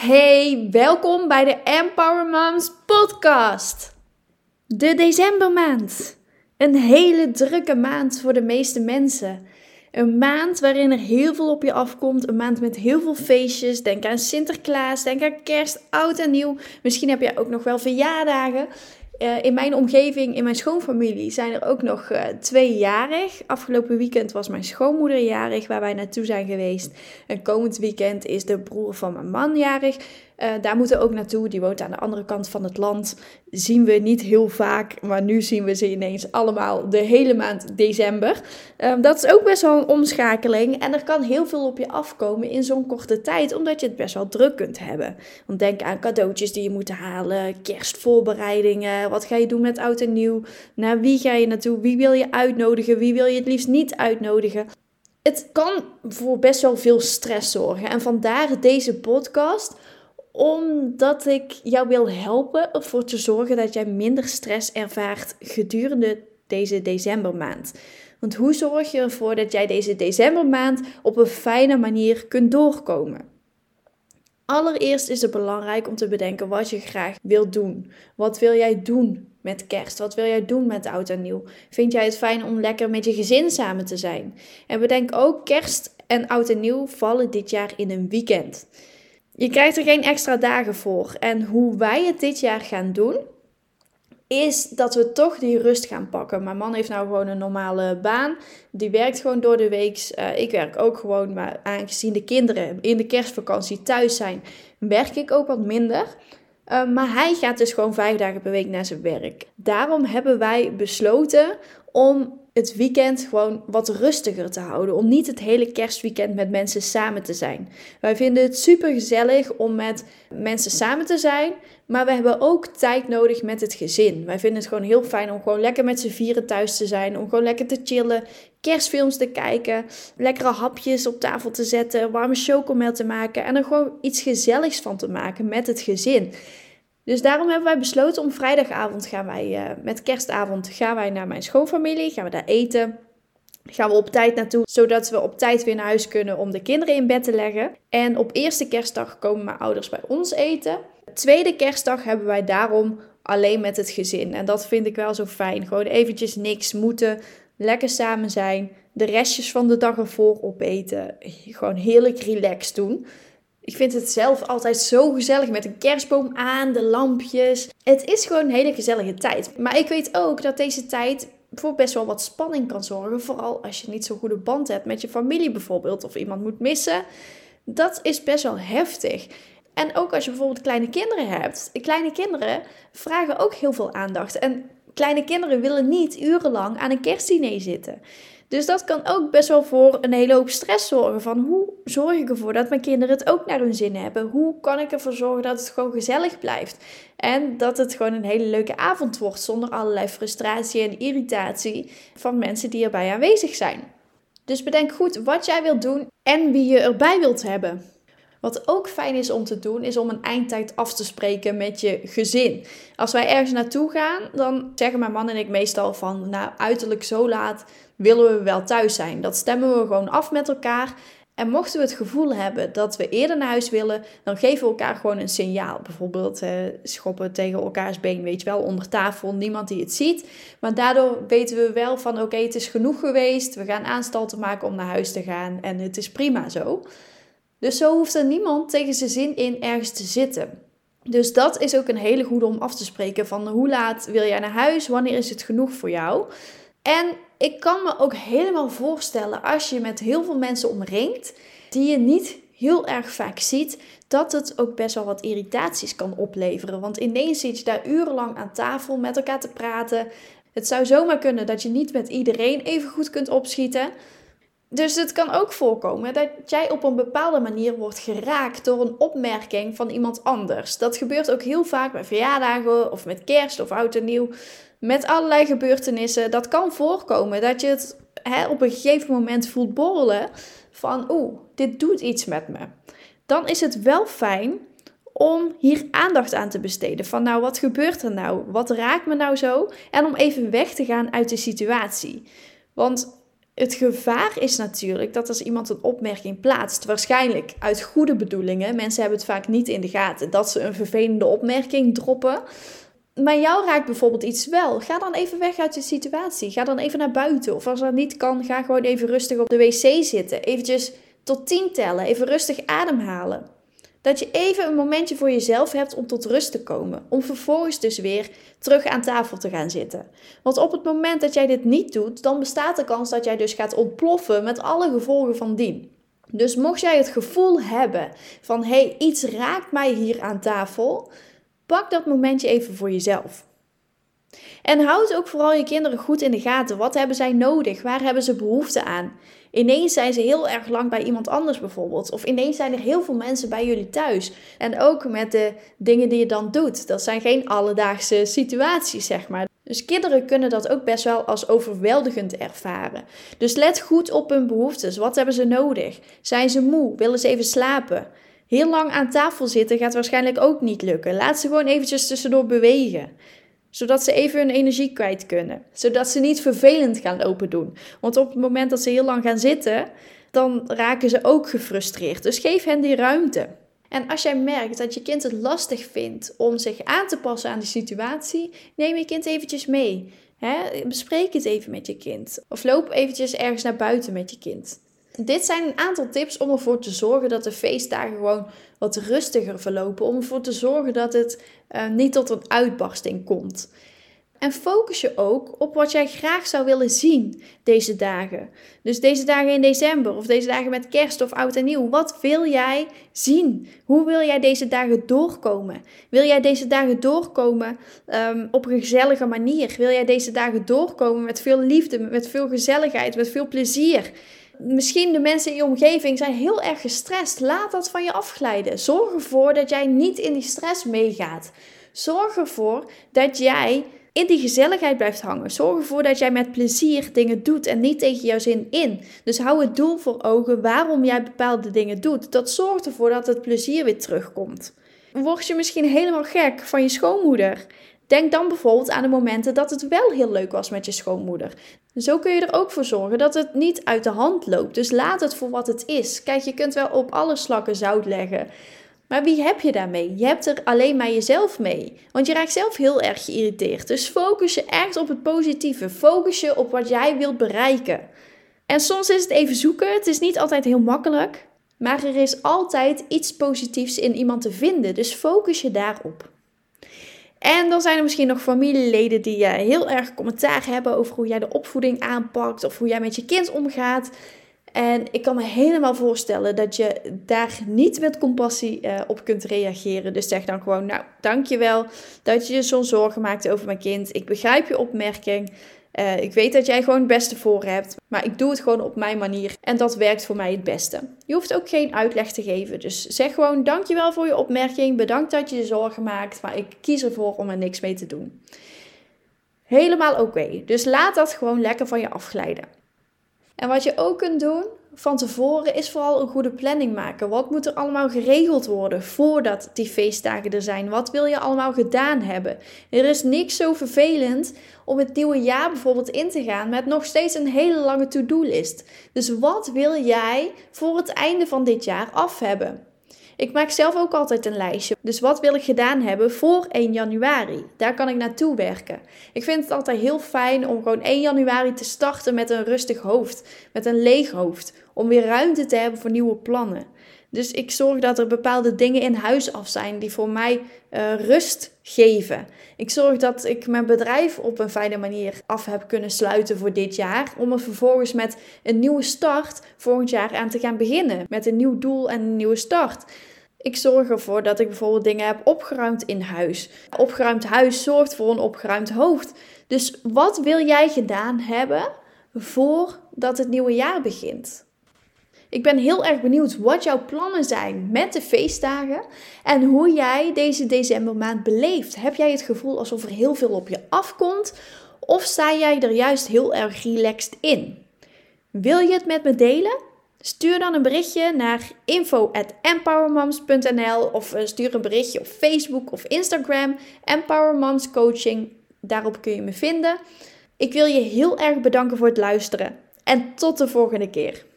Hey, welkom bij de Empower Moms podcast. De decembermaand. Een hele drukke maand voor de meeste mensen. Een maand waarin er heel veel op je afkomt. Een maand met heel veel feestjes. Denk aan Sinterklaas, denk aan kerst, oud en nieuw. Misschien heb je ook nog wel verjaardagen. Uh, in mijn omgeving, in mijn schoonfamilie, zijn er ook nog uh, twee jarig. Afgelopen weekend was mijn schoonmoeder jarig, waar wij naartoe zijn geweest. En komend weekend is de broer van mijn man jarig. Uh, daar moeten we ook naartoe. Die woont aan de andere kant van het land. Zien we niet heel vaak, maar nu zien we ze ineens allemaal de hele maand december. Uh, dat is ook best wel een omschakeling. En er kan heel veel op je afkomen in zo'n korte tijd, omdat je het best wel druk kunt hebben. Want denk aan cadeautjes die je moet halen, kerstvoorbereidingen. Wat ga je doen met oud en nieuw? Naar wie ga je naartoe? Wie wil je uitnodigen? Wie wil je het liefst niet uitnodigen? Het kan voor best wel veel stress zorgen. En vandaar deze podcast omdat ik jou wil helpen ervoor te zorgen dat jij minder stress ervaart gedurende deze decembermaand. Want hoe zorg je ervoor dat jij deze decembermaand op een fijne manier kunt doorkomen? Allereerst is het belangrijk om te bedenken wat je graag wilt doen. Wat wil jij doen met kerst? Wat wil jij doen met oud en nieuw? Vind jij het fijn om lekker met je gezin samen te zijn? En bedenk ook, kerst en oud en nieuw vallen dit jaar in een weekend. Je krijgt er geen extra dagen voor. En hoe wij het dit jaar gaan doen, is dat we toch die rust gaan pakken. Mijn man heeft nou gewoon een normale baan. Die werkt gewoon door de week. Uh, ik werk ook gewoon, maar aangezien de kinderen in de kerstvakantie thuis zijn, werk ik ook wat minder. Uh, maar hij gaat dus gewoon vijf dagen per week naar zijn werk. Daarom hebben wij besloten om het weekend gewoon wat rustiger te houden. Om niet het hele kerstweekend met mensen samen te zijn. Wij vinden het super gezellig om met mensen samen te zijn. Maar we hebben ook tijd nodig met het gezin. Wij vinden het gewoon heel fijn om gewoon lekker met z'n vieren thuis te zijn. Om gewoon lekker te chillen. Kerstfilms te kijken. Lekkere hapjes op tafel te zetten. Warme chocomel te maken. En er gewoon iets gezelligs van te maken met het gezin. Dus daarom hebben wij besloten om vrijdagavond gaan wij, uh, met kerstavond, gaan wij naar mijn schoonfamilie, gaan we daar eten. Gaan we op tijd naartoe, zodat we op tijd weer naar huis kunnen om de kinderen in bed te leggen. En op eerste kerstdag komen mijn ouders bij ons eten. Tweede kerstdag hebben wij daarom alleen met het gezin. En dat vind ik wel zo fijn. Gewoon eventjes niks moeten, lekker samen zijn, de restjes van de dag ervoor opeten. Gewoon heerlijk relaxed doen. Ik vind het zelf altijd zo gezellig met een kerstboom aan, de lampjes. Het is gewoon een hele gezellige tijd. Maar ik weet ook dat deze tijd voor best wel wat spanning kan zorgen. Vooral als je niet zo'n goede band hebt met je familie bijvoorbeeld. Of iemand moet missen. Dat is best wel heftig. En ook als je bijvoorbeeld kleine kinderen hebt. Kleine kinderen vragen ook heel veel aandacht. En kleine kinderen willen niet urenlang aan een kerstdiner zitten. Dus dat kan ook best wel voor een hele hoop stress zorgen. Van hoe zorg ik ervoor dat mijn kinderen het ook naar hun zin hebben? Hoe kan ik ervoor zorgen dat het gewoon gezellig blijft? En dat het gewoon een hele leuke avond wordt zonder allerlei frustratie en irritatie van mensen die erbij aanwezig zijn. Dus bedenk goed wat jij wilt doen en wie je erbij wilt hebben. Wat ook fijn is om te doen, is om een eindtijd af te spreken met je gezin. Als wij ergens naartoe gaan, dan zeggen mijn man en ik meestal van, nou, uiterlijk zo laat willen we wel thuis zijn. Dat stemmen we gewoon af met elkaar. En mochten we het gevoel hebben dat we eerder naar huis willen, dan geven we elkaar gewoon een signaal. Bijvoorbeeld uh, schoppen tegen elkaars been, weet je wel, onder tafel, niemand die het ziet. Maar daardoor weten we wel van oké, het is genoeg geweest. We gaan aanstalten maken om naar huis te gaan en het is prima zo. Dus zo hoeft er niemand tegen zijn zin in ergens te zitten. Dus dat is ook een hele goede om af te spreken van hoe laat wil jij naar huis, wanneer is het genoeg voor jou. En ik kan me ook helemaal voorstellen als je met heel veel mensen omringt die je niet heel erg vaak ziet, dat het ook best wel wat irritaties kan opleveren. Want ineens zit je daar urenlang aan tafel met elkaar te praten. Het zou zomaar kunnen dat je niet met iedereen even goed kunt opschieten. Dus het kan ook voorkomen dat jij op een bepaalde manier wordt geraakt door een opmerking van iemand anders. Dat gebeurt ook heel vaak bij verjaardagen of met kerst of oud en nieuw. Met allerlei gebeurtenissen. Dat kan voorkomen dat je het hè, op een gegeven moment voelt borrelen van oeh, dit doet iets met me. Dan is het wel fijn om hier aandacht aan te besteden. Van nou, wat gebeurt er nou? Wat raakt me nou zo? En om even weg te gaan uit de situatie. Want Het gevaar is natuurlijk dat als iemand een opmerking plaatst, waarschijnlijk uit goede bedoelingen, mensen hebben het vaak niet in de gaten, dat ze een vervelende opmerking droppen. Maar jou raakt bijvoorbeeld iets wel. Ga dan even weg uit de situatie. Ga dan even naar buiten. Of als dat niet kan, ga gewoon even rustig op de wc zitten. Eventjes tot tien tellen. Even rustig ademhalen. Dat je even een momentje voor jezelf hebt om tot rust te komen. Om vervolgens dus weer terug aan tafel te gaan zitten. Want op het moment dat jij dit niet doet, dan bestaat de kans dat jij dus gaat ontploffen met alle gevolgen van dien. Dus mocht jij het gevoel hebben van hé, hey, iets raakt mij hier aan tafel, pak dat momentje even voor jezelf. En houd ook vooral je kinderen goed in de gaten. Wat hebben zij nodig? Waar hebben ze behoefte aan? Ineens zijn ze heel erg lang bij iemand anders bijvoorbeeld. Of ineens zijn er heel veel mensen bij jullie thuis. En ook met de dingen die je dan doet. Dat zijn geen alledaagse situaties, zeg maar. Dus kinderen kunnen dat ook best wel als overweldigend ervaren. Dus let goed op hun behoeftes. Wat hebben ze nodig? Zijn ze moe? Willen ze even slapen? Heel lang aan tafel zitten gaat waarschijnlijk ook niet lukken. Laat ze gewoon eventjes tussendoor bewegen zodat ze even hun energie kwijt kunnen. Zodat ze niet vervelend gaan lopen doen. Want op het moment dat ze heel lang gaan zitten, dan raken ze ook gefrustreerd. Dus geef hen die ruimte. En als jij merkt dat je kind het lastig vindt om zich aan te passen aan de situatie, neem je kind eventjes mee. bespreek het even met je kind. Of loop eventjes ergens naar buiten met je kind. Dit zijn een aantal tips om ervoor te zorgen dat de feestdagen gewoon wat rustiger verlopen. Om ervoor te zorgen dat het uh, niet tot een uitbarsting komt. En focus je ook op wat jij graag zou willen zien deze dagen. Dus deze dagen in december of deze dagen met kerst of oud en nieuw. Wat wil jij zien? Hoe wil jij deze dagen doorkomen? Wil jij deze dagen doorkomen um, op een gezellige manier? Wil jij deze dagen doorkomen met veel liefde, met veel gezelligheid, met veel plezier? Misschien de mensen in je omgeving zijn heel erg gestrest. Laat dat van je afglijden. Zorg ervoor dat jij niet in die stress meegaat. Zorg ervoor dat jij in die gezelligheid blijft hangen. Zorg ervoor dat jij met plezier dingen doet en niet tegen jouw zin in. Dus hou het doel voor ogen waarom jij bepaalde dingen doet. Dat zorgt ervoor dat het plezier weer terugkomt. Word je misschien helemaal gek van je schoonmoeder? Denk dan bijvoorbeeld aan de momenten dat het wel heel leuk was met je schoonmoeder. Zo kun je er ook voor zorgen dat het niet uit de hand loopt. Dus laat het voor wat het is. Kijk, je kunt wel op alle slakken zout leggen. Maar wie heb je daarmee? Je hebt er alleen maar jezelf mee. Want je raakt zelf heel erg geïrriteerd. Dus focus je echt op het positieve. Focus je op wat jij wilt bereiken. En soms is het even zoeken. Het is niet altijd heel makkelijk. Maar er is altijd iets positiefs in iemand te vinden. Dus focus je daarop. En dan zijn er misschien nog familieleden die uh, heel erg commentaar hebben over hoe jij de opvoeding aanpakt of hoe jij met je kind omgaat. En ik kan me helemaal voorstellen dat je daar niet met compassie uh, op kunt reageren. Dus zeg dan gewoon, nou, dankjewel dat je je zo'n zorgen maakt over mijn kind. Ik begrijp je opmerking. Uh, ik weet dat jij gewoon het beste voor hebt, maar ik doe het gewoon op mijn manier en dat werkt voor mij het beste. Je hoeft ook geen uitleg te geven, dus zeg gewoon dankjewel voor je opmerking, bedankt dat je je zorgen maakt, maar ik kies ervoor om er niks mee te doen. Helemaal oké, dus laat dat gewoon lekker van je afglijden. En wat je ook kunt doen, van tevoren is vooral een goede planning maken. Wat moet er allemaal geregeld worden voordat die feestdagen er zijn? Wat wil je allemaal gedaan hebben? Er is niks zo vervelend om het nieuwe jaar bijvoorbeeld in te gaan met nog steeds een hele lange to-do-list. Dus wat wil jij voor het einde van dit jaar af hebben? Ik maak zelf ook altijd een lijstje. Dus wat wil ik gedaan hebben voor 1 januari? Daar kan ik naartoe werken. Ik vind het altijd heel fijn om gewoon 1 januari te starten met een rustig hoofd, met een leeg hoofd, om weer ruimte te hebben voor nieuwe plannen. Dus ik zorg dat er bepaalde dingen in huis af zijn die voor mij uh, rust geven. Ik zorg dat ik mijn bedrijf op een fijne manier af heb kunnen sluiten voor dit jaar. Om er vervolgens met een nieuwe start volgend jaar aan te gaan beginnen. Met een nieuw doel en een nieuwe start. Ik zorg ervoor dat ik bijvoorbeeld dingen heb opgeruimd in huis. Opgeruimd huis zorgt voor een opgeruimd hoofd. Dus wat wil jij gedaan hebben voordat het nieuwe jaar begint? Ik ben heel erg benieuwd wat jouw plannen zijn met de feestdagen en hoe jij deze decembermaand beleeft. Heb jij het gevoel alsof er heel veel op je afkomt of sta jij er juist heel erg relaxed in? Wil je het met me delen? Stuur dan een berichtje naar info@empowermoms.nl of eh, stuur een berichtje op Facebook of Instagram Empower Coaching. Daarop kun je me vinden. Ik wil je heel erg bedanken voor het luisteren. En tot de volgende keer.